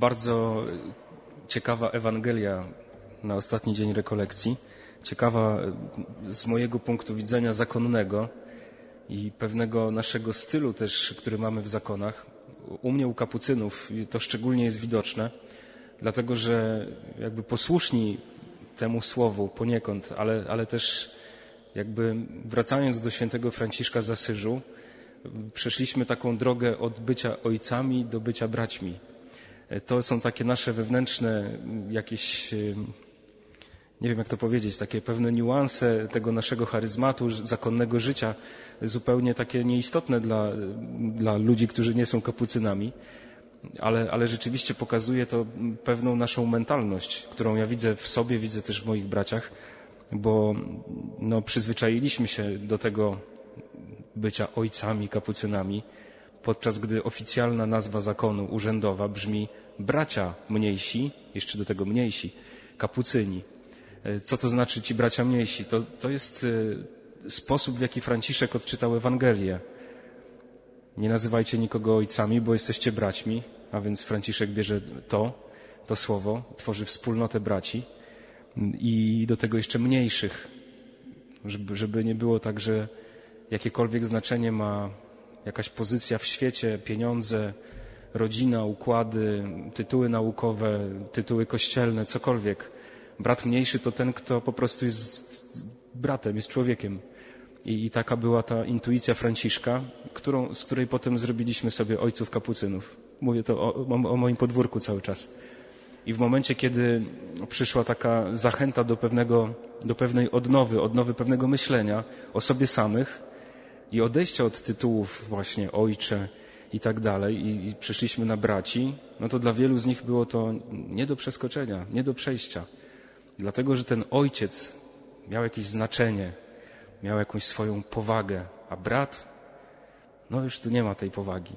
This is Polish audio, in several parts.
Bardzo ciekawa Ewangelia na ostatni dzień rekolekcji. Ciekawa z mojego punktu widzenia zakonnego i pewnego naszego stylu też, który mamy w zakonach. U mnie, u kapucynów, to szczególnie jest widoczne, dlatego że jakby posłuszni temu słowu poniekąd, ale, ale też jakby wracając do świętego Franciszka z Asyżu, przeszliśmy taką drogę od bycia ojcami do bycia braćmi. To są takie nasze wewnętrzne jakieś, nie wiem jak to powiedzieć, takie pewne niuanse tego naszego charyzmatu, zakonnego życia, zupełnie takie nieistotne dla, dla ludzi, którzy nie są kapucynami. Ale, ale rzeczywiście pokazuje to pewną naszą mentalność, którą ja widzę w sobie, widzę też w moich braciach, bo no, przyzwyczailiśmy się do tego bycia ojcami kapucynami, podczas gdy oficjalna nazwa zakonu urzędowa brzmi bracia mniejsi, jeszcze do tego mniejsi, kapucyni. E, co to znaczy ci bracia mniejsi? To, to jest e, sposób, w jaki Franciszek odczytał Ewangelię. Nie nazywajcie nikogo ojcami, bo jesteście braćmi, a więc Franciszek bierze to, to słowo, tworzy wspólnotę braci i do tego jeszcze mniejszych, żeby, żeby nie było tak, że jakiekolwiek znaczenie ma jakaś pozycja w świecie, pieniądze, rodzina, układy, tytuły naukowe, tytuły kościelne, cokolwiek. Brat mniejszy to ten, kto po prostu jest bratem, jest człowiekiem. I, i taka była ta intuicja Franciszka, którą, z której potem zrobiliśmy sobie ojców kapucynów. Mówię to o, o, o moim podwórku cały czas. I w momencie, kiedy przyszła taka zachęta do, pewnego, do pewnej odnowy, odnowy pewnego myślenia o sobie samych i odejścia od tytułów właśnie ojcze i tak dalej, i, i przeszliśmy na braci, no to dla wielu z nich było to nie do przeskoczenia, nie do przejścia. Dlatego, że ten ojciec miał jakieś znaczenie, miał jakąś swoją powagę, a brat, no już tu nie ma tej powagi.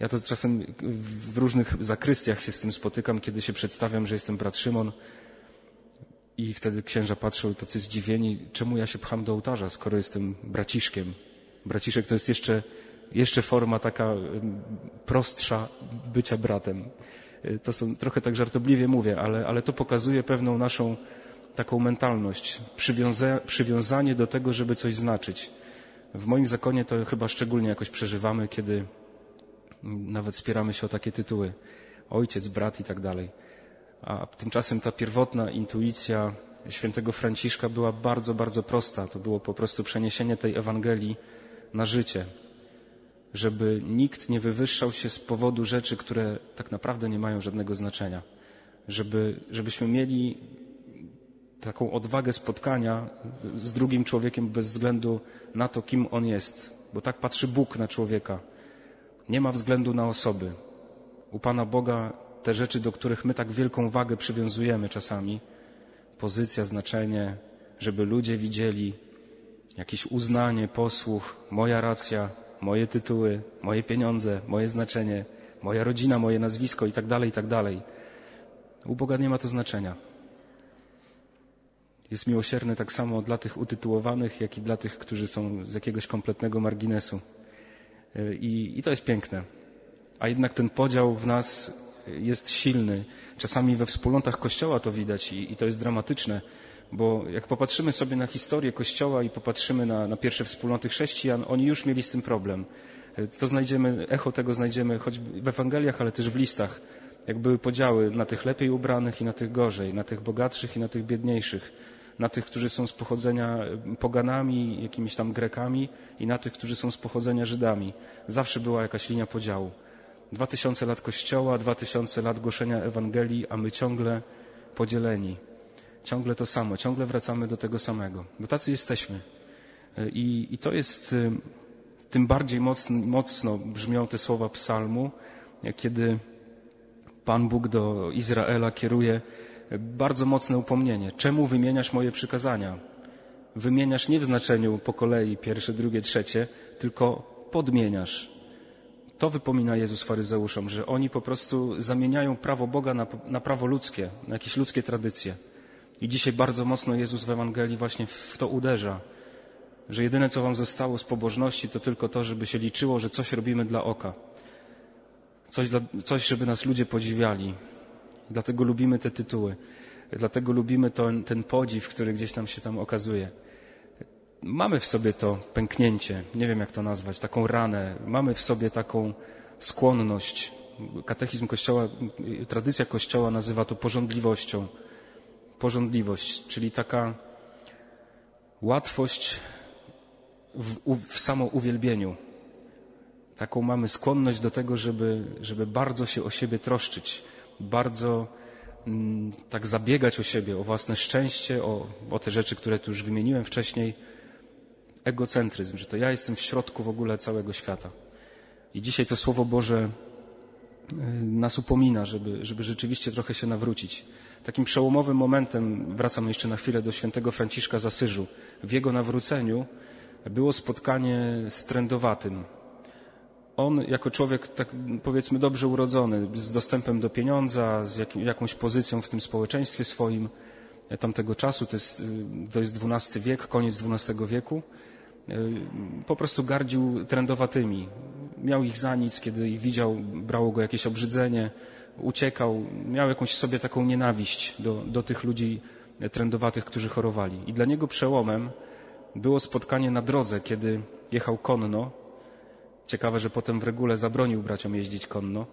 Ja to czasem w różnych zakrystiach się z tym spotykam, kiedy się przedstawiam, że jestem brat Szymon i wtedy księża patrzą tacy zdziwieni, czemu ja się pcham do ołtarza, skoro jestem braciszkiem. Braciszek to jest jeszcze, jeszcze forma taka prostsza bycia bratem. To są, trochę tak żartobliwie mówię, ale, ale to pokazuje pewną naszą taką mentalność, przywiąza, przywiązanie do tego, żeby coś znaczyć. W moim zakonie to chyba szczególnie jakoś przeżywamy, kiedy nawet spieramy się o takie tytuły. Ojciec, brat i tak dalej. A tymczasem ta pierwotna intuicja świętego Franciszka była bardzo, bardzo prosta. To było po prostu przeniesienie tej Ewangelii na życie. Żeby nikt nie wywyższał się z powodu rzeczy, które tak naprawdę nie mają żadnego znaczenia. Żeby, żebyśmy mieli taką odwagę spotkania z drugim człowiekiem bez względu na to, kim on jest. Bo tak patrzy Bóg na człowieka nie ma względu na osoby. U Pana Boga te rzeczy, do których my tak wielką wagę przywiązujemy czasami, pozycja, znaczenie, żeby ludzie widzieli jakieś uznanie, posłuch, moja racja, moje tytuły, moje pieniądze, moje znaczenie, moja rodzina, moje nazwisko i tak dalej, i tak dalej. U Boga nie ma to znaczenia. Jest miłosierny tak samo dla tych utytułowanych, jak i dla tych, którzy są z jakiegoś kompletnego marginesu. I, I to jest piękne. A jednak ten podział w nas jest silny. Czasami we wspólnotach Kościoła to widać i, i to jest dramatyczne, bo jak popatrzymy sobie na historię Kościoła i popatrzymy na, na pierwsze wspólnoty chrześcijan, oni już mieli z tym problem. To znajdziemy, echo tego znajdziemy choćby w Ewangeliach, ale też w listach. Jak były podziały na tych lepiej ubranych i na tych gorzej, na tych bogatszych i na tych biedniejszych na tych, którzy są z pochodzenia poganami, jakimiś tam Grekami i na tych, którzy są z pochodzenia Żydami. Zawsze była jakaś linia podziału. Dwa tysiące lat Kościoła, dwa tysiące lat głoszenia Ewangelii, a my ciągle podzieleni. Ciągle to samo, ciągle wracamy do tego samego, bo tacy jesteśmy. I, i to jest, y, tym bardziej mocno, mocno brzmią te słowa psalmu, kiedy Pan Bóg do Izraela kieruje bardzo mocne upomnienie. Czemu wymieniasz moje przykazania? Wymieniasz nie w znaczeniu po kolei pierwsze, drugie, trzecie, tylko podmieniasz. To wypomina Jezus faryzeuszom, że oni po prostu zamieniają prawo Boga na, na prawo ludzkie, na jakieś ludzkie tradycje. I dzisiaj bardzo mocno Jezus w Ewangelii właśnie w to uderza, że jedyne co wam zostało z pobożności to tylko to, żeby się liczyło, że coś robimy dla oka. Coś, dla, coś żeby nas ludzie podziwiali, Dlatego lubimy te tytuły. Dlatego lubimy ten, ten podziw, który gdzieś nam się tam okazuje. Mamy w sobie to pęknięcie, nie wiem jak to nazwać, taką ranę. Mamy w sobie taką skłonność. Katechizm Kościoła, tradycja Kościoła nazywa to porządliwością. Porządliwość, czyli taka łatwość w, w samouwielbieniu. Taką mamy skłonność do tego, żeby, żeby bardzo się o siebie troszczyć, bardzo mm, tak zabiegać o siebie, o własne szczęście, o, o te rzeczy, które tu już wymieniłem wcześniej. Egocentryzm, że to ja jestem w środku w ogóle całego świata. I dzisiaj to Słowo Boże y, nas upomina, żeby, żeby rzeczywiście trochę się nawrócić. Takim przełomowym momentem, wracam jeszcze na chwilę do świętego Franciszka z Asyżu, w jego nawróceniu było spotkanie z trędowatym. On jako człowiek, tak powiedzmy, dobrze urodzony, z dostępem do pieniądza, z jakim, jakąś pozycją w tym społeczeństwie swoim e, tamtego czasu, to jest, e, to jest XII wiek, koniec XII wieku, e, po prostu gardził trędowatymi. Miał ich za nic, kiedy ich widział, brało go jakieś obrzydzenie, uciekał, miał jakąś sobie taką nienawiść do, do tych ludzi trędowatych, którzy chorowali. I dla niego przełomem było spotkanie na drodze, kiedy jechał konno. Ciekawe, że potem w regule zabronił braciom jeździć konno.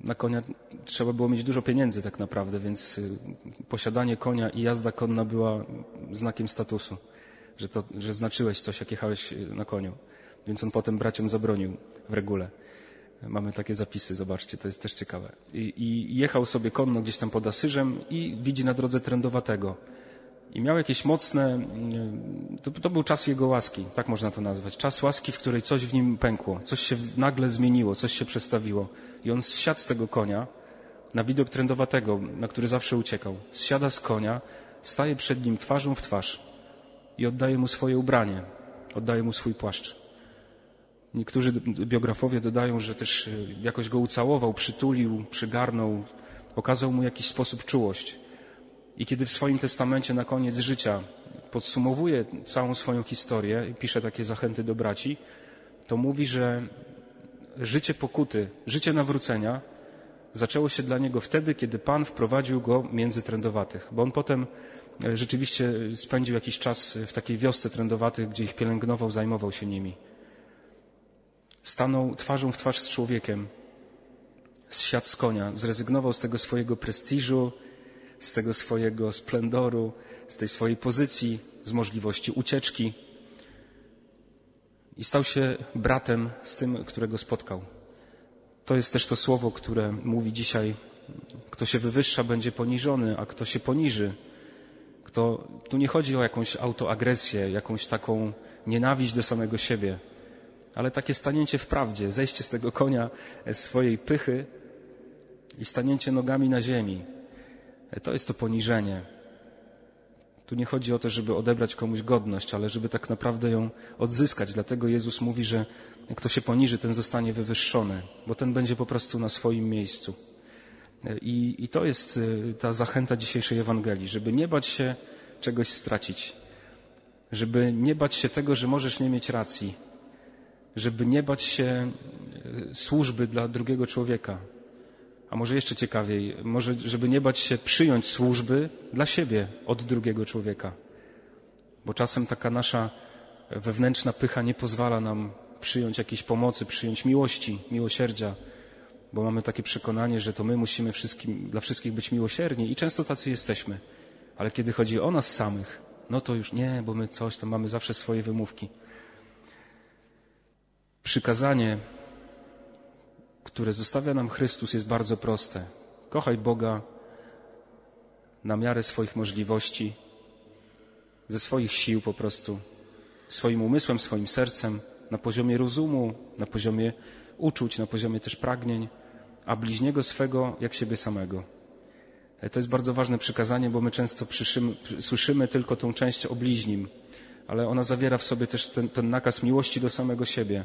Na konia trzeba było mieć dużo pieniędzy tak naprawdę, więc y, posiadanie konia i jazda konna była znakiem statusu, że, to, że znaczyłeś coś, jak jechałeś y, na koniu. Więc on potem braciom zabronił w regule. Mamy takie zapisy, zobaczcie, to jest też ciekawe. I, i jechał sobie konno gdzieś tam pod Asyżem i widzi na drodze trędowatego i miał jakieś mocne, mm, to, to, był czas jego łaski, tak można to nazwać. Czas łaski, w której coś w nim pękło, coś się nagle zmieniło, coś się przestawiło. I on zsiadł z tego konia na widok trędowatego, na który zawsze uciekał. Zsiada z konia, staje przed nim twarzą w twarz i oddaje mu swoje ubranie, oddaje mu swój płaszcz. Niektórzy biografowie dodają, że też e, jakoś go ucałował, przytulił, przygarnął, okazał mu jakiś sposób czułość. I kiedy w swoim testamencie na koniec życia podsumowuje całą swoją historię i pisze takie zachęty do braci, to mówi, że życie pokuty, życie nawrócenia zaczęło się dla niego wtedy, kiedy Pan wprowadził go między trędowatych, bo on potem e, rzeczywiście spędził jakiś czas w takiej wiosce trędowatych, gdzie ich pielęgnował, zajmował się nimi. Stanął twarzą w twarz z człowiekiem, zsiadł z konia, zrezygnował z tego swojego prestiżu, z tego swojego splendoru, z tej swojej pozycji, z możliwości ucieczki i stał się bratem z tym, którego spotkał. To jest też to słowo, które mówi dzisiaj, kto się wywyższa, będzie poniżony, a kto się poniży, kto, tu nie chodzi o jakąś autoagresję, jakąś taką nienawiść do samego siebie, ale takie stanięcie w prawdzie, zejście z tego konia swojej pychy i stanięcie nogami na ziemi, to jest to poniżenie. Tu nie chodzi o to, żeby odebrać komuś godność, ale żeby tak naprawdę ją odzyskać. Dlatego Jezus mówi, że kto się poniży, ten zostanie wywyższony, bo ten będzie po prostu na swoim miejscu. I, I, to jest ta zachęta dzisiejszej Ewangelii, żeby nie bać się czegoś stracić, żeby nie bać się tego, że możesz nie mieć racji, żeby nie bać się y, służby dla drugiego człowieka, a może jeszcze ciekawiej, może żeby nie bać się przyjąć służby dla siebie od drugiego człowieka. Bo czasem taka nasza wewnętrzna pycha nie pozwala nam przyjąć jakiejś pomocy, przyjąć miłości, miłosierdzia, bo mamy takie przekonanie, że to my musimy wszystkim, dla wszystkich być miłosierni i często tacy jesteśmy. Ale kiedy chodzi o nas samych, no to już nie, bo my coś, to mamy zawsze swoje wymówki. Przykazanie które zostawia nam Chrystus, jest bardzo proste. Kochaj Boga na miarę swoich możliwości, ze swoich sił po prostu, swoim umysłem, swoim sercem, na poziomie rozumu, na poziomie uczuć, na poziomie też pragnień, a bliźniego swego jak siebie samego. E, to jest bardzo ważne przykazanie, bo my często słyszymy tylko tą część o bliźnim, ale ona zawiera w sobie też ten, ten nakaz miłości do samego siebie,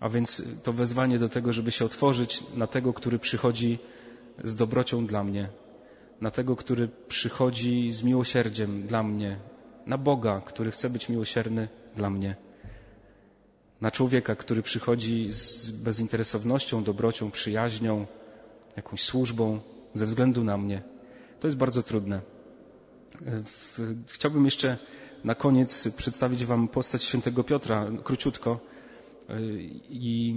a więc to wezwanie do tego, żeby się otworzyć na tego, który przychodzi z dobrocią dla mnie, na tego, który przychodzi z miłosierdziem dla mnie, na Boga, który chce być miłosierny dla mnie, na człowieka, który przychodzi z bezinteresownością, dobrocią, przyjaźnią, jakąś służbą ze względu na mnie. To jest bardzo trudne. Chciałbym jeszcze na koniec przedstawić Wam postać świętego Piotra, króciutko, i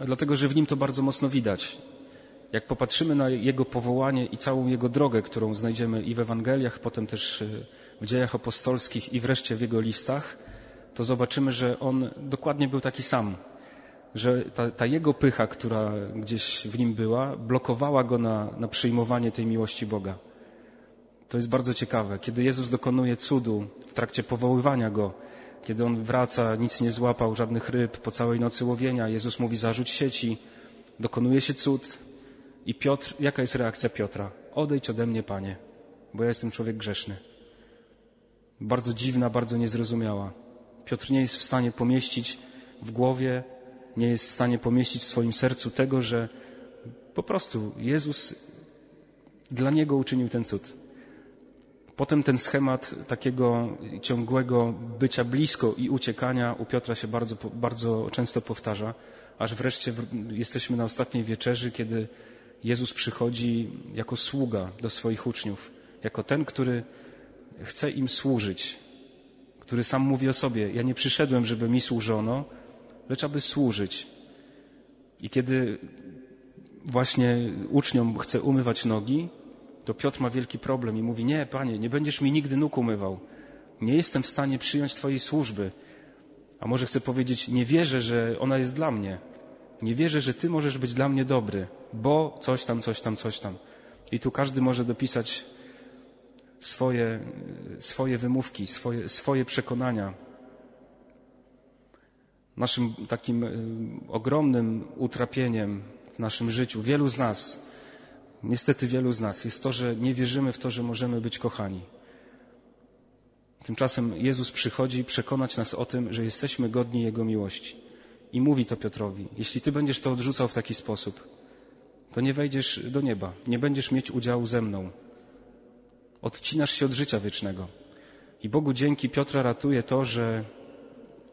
dlatego, że w nim to bardzo mocno widać. Jak popatrzymy na jego powołanie i całą jego drogę, którą znajdziemy i w Ewangeliach, potem też w dziejach apostolskich i wreszcie w jego listach, to zobaczymy, że on dokładnie był taki sam. Że ta, ta jego pycha, która gdzieś w nim była, blokowała go na, na przyjmowanie tej miłości Boga. To jest bardzo ciekawe. Kiedy Jezus dokonuje cudu w trakcie powoływania go, kiedy on wraca, nic nie złapał, żadnych ryb, po całej nocy łowienia, Jezus mówi zarzuć sieci, dokonuje się cud. I Piotr, jaka jest reakcja Piotra? Odejdź ode mnie, Panie, bo ja jestem człowiek grzeszny. Bardzo dziwna, bardzo niezrozumiała. Piotr nie jest w stanie pomieścić w głowie, nie jest w stanie pomieścić w swoim sercu tego, że po prostu Jezus dla niego uczynił ten cud. Potem ten schemat takiego ciągłego bycia blisko i uciekania u Piotra się bardzo, bardzo często powtarza, aż wreszcie jesteśmy na ostatniej wieczerzy, kiedy Jezus przychodzi jako sługa do swoich uczniów, jako ten, który chce im służyć, który sam mówi o sobie: Ja nie przyszedłem, żeby mi służono, lecz aby służyć. I kiedy właśnie uczniom chce umywać nogi, to Piotr ma wielki problem i mówi: Nie, panie, nie będziesz mi nigdy nóg umywał. Nie jestem w stanie przyjąć Twojej służby. A może chcę powiedzieć: Nie wierzę, że ona jest dla mnie. Nie wierzę, że Ty możesz być dla mnie dobry, bo coś tam, coś tam, coś tam. I tu każdy może dopisać swoje, swoje wymówki, swoje, swoje przekonania. Naszym takim ogromnym utrapieniem w naszym życiu, wielu z nas, niestety wielu z nas, jest to, że nie wierzymy w to, że możemy być kochani. Tymczasem Jezus przychodzi przekonać nas o tym, że jesteśmy godni Jego miłości. I mówi to Piotrowi: Jeśli ty będziesz to odrzucał w taki sposób, to nie wejdziesz do nieba, nie będziesz mieć udziału ze mną. Odcinasz się od życia wiecznego. I Bogu dzięki Piotra ratuje to, że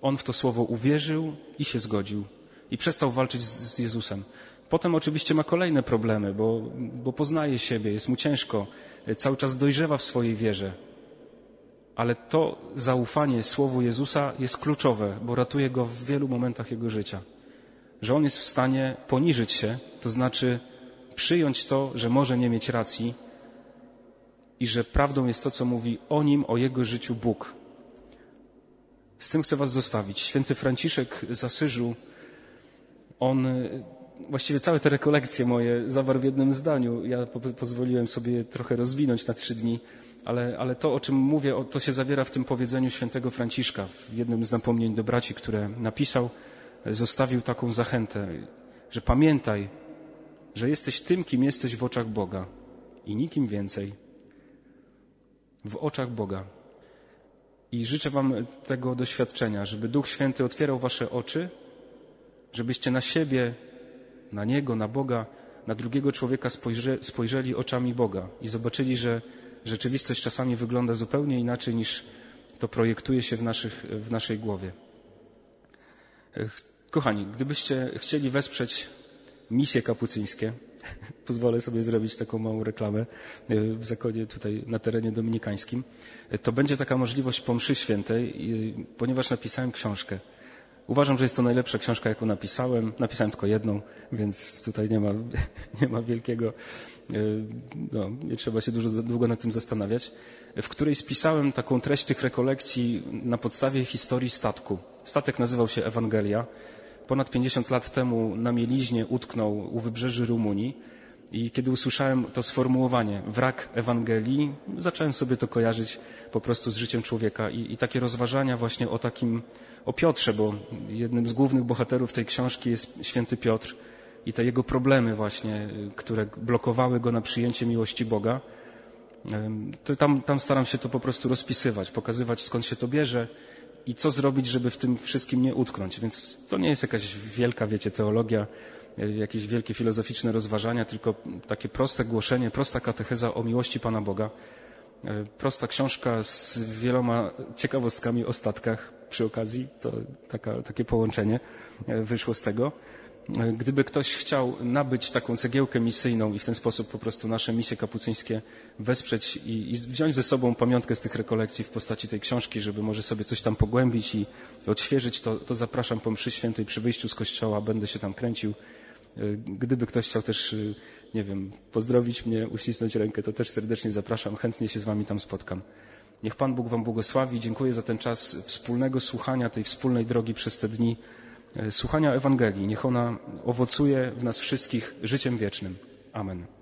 on w to słowo uwierzył i się zgodził. I przestał walczyć z Jezusem. Potem oczywiście ma kolejne problemy, bo, bo poznaje siebie, jest mu ciężko, cały czas dojrzewa w swojej wierze. Ale to zaufanie Słowu Jezusa jest kluczowe, bo ratuje go w wielu momentach jego życia. Że on jest w stanie poniżyć się, to znaczy przyjąć to, że może nie mieć racji i że prawdą jest to, co mówi o nim, o jego życiu Bóg. Z tym chcę Was zostawić. Święty Franciszek z Asyżu, on właściwie całe te rekolekcje moje zawarł w jednym zdaniu. Ja po pozwoliłem sobie trochę rozwinąć na trzy dni, ale, ale to, o czym mówię, to się zawiera w tym powiedzeniu świętego Franciszka. W jednym z napomnień do braci, które napisał, zostawił taką zachętę, że pamiętaj, że jesteś tym, kim jesteś w oczach Boga i nikim więcej. W oczach Boga. I życzę Wam tego doświadczenia, żeby Duch Święty otwierał Wasze oczy, żebyście na siebie, na Niego, na Boga, na drugiego człowieka spojrze, spojrzeli oczami Boga i zobaczyli, że rzeczywistość czasami wygląda zupełnie inaczej niż to projektuje się w, naszych, w naszej głowie. Kochani, gdybyście chcieli wesprzeć misje kapucyńskie, pozwolę sobie zrobić taką małą reklamę e, w zakonie tutaj na terenie dominikańskim, e, to będzie taka możliwość po mszy świętej, ponieważ napisałem książkę. Uważam, że jest to najlepsza książka, jaką napisałem. Napisałem tylko jedną, więc tutaj nie ma, nie ma wielkiego, e, no, nie trzeba się dużo, długo nad tym zastanawiać, w której spisałem taką treść tych rekolekcji na podstawie historii statku. Statek nazywał się Ewangelia ponad 50 lat temu na mieliźnie utknął u wybrzeży Rumunii i kiedy usłyszałem to sformułowanie wrak Ewangelii, zacząłem sobie to kojarzyć po prostu z życiem człowieka i, i takie rozważania właśnie o takim, o Piotrze, bo jednym z głównych bohaterów tej książki jest święty Piotr i te jego problemy właśnie, które blokowały go na przyjęcie miłości Boga. To tam, tam staram się to po prostu rozpisywać, pokazywać skąd się to bierze, i co zrobić, żeby w tym wszystkim nie utknąć. Więc to nie jest jakaś wielka, wiecie, teologia, e, jakieś wielkie filozoficzne rozważania, tylko takie proste głoszenie, prosta katecheza o miłości Pana Boga. E, prosta książka z wieloma ciekawostkami o statkach przy okazji, to taka, takie połączenie e, wyszło z tego. Gdyby ktoś chciał nabyć taką cegiełkę misyjną i w ten sposób po prostu nasze misje kapucyńskie wesprzeć i, i, wziąć ze sobą pamiątkę z tych rekolekcji w postaci tej książki, żeby może sobie coś tam pogłębić i odświeżyć, to, to zapraszam po mszy świętej przy wyjściu z kościoła, będę się tam kręcił. Gdyby ktoś chciał też, nie wiem, pozdrowić mnie, uścisnąć rękę, to też serdecznie zapraszam, chętnie się z wami tam spotkam. Niech Pan Bóg Wam błogosławi. Dziękuję za ten czas wspólnego słuchania tej wspólnej drogi przez te dni słuchania Ewangelii. Niech ona owocuje w nas wszystkich życiem wiecznym. Amen.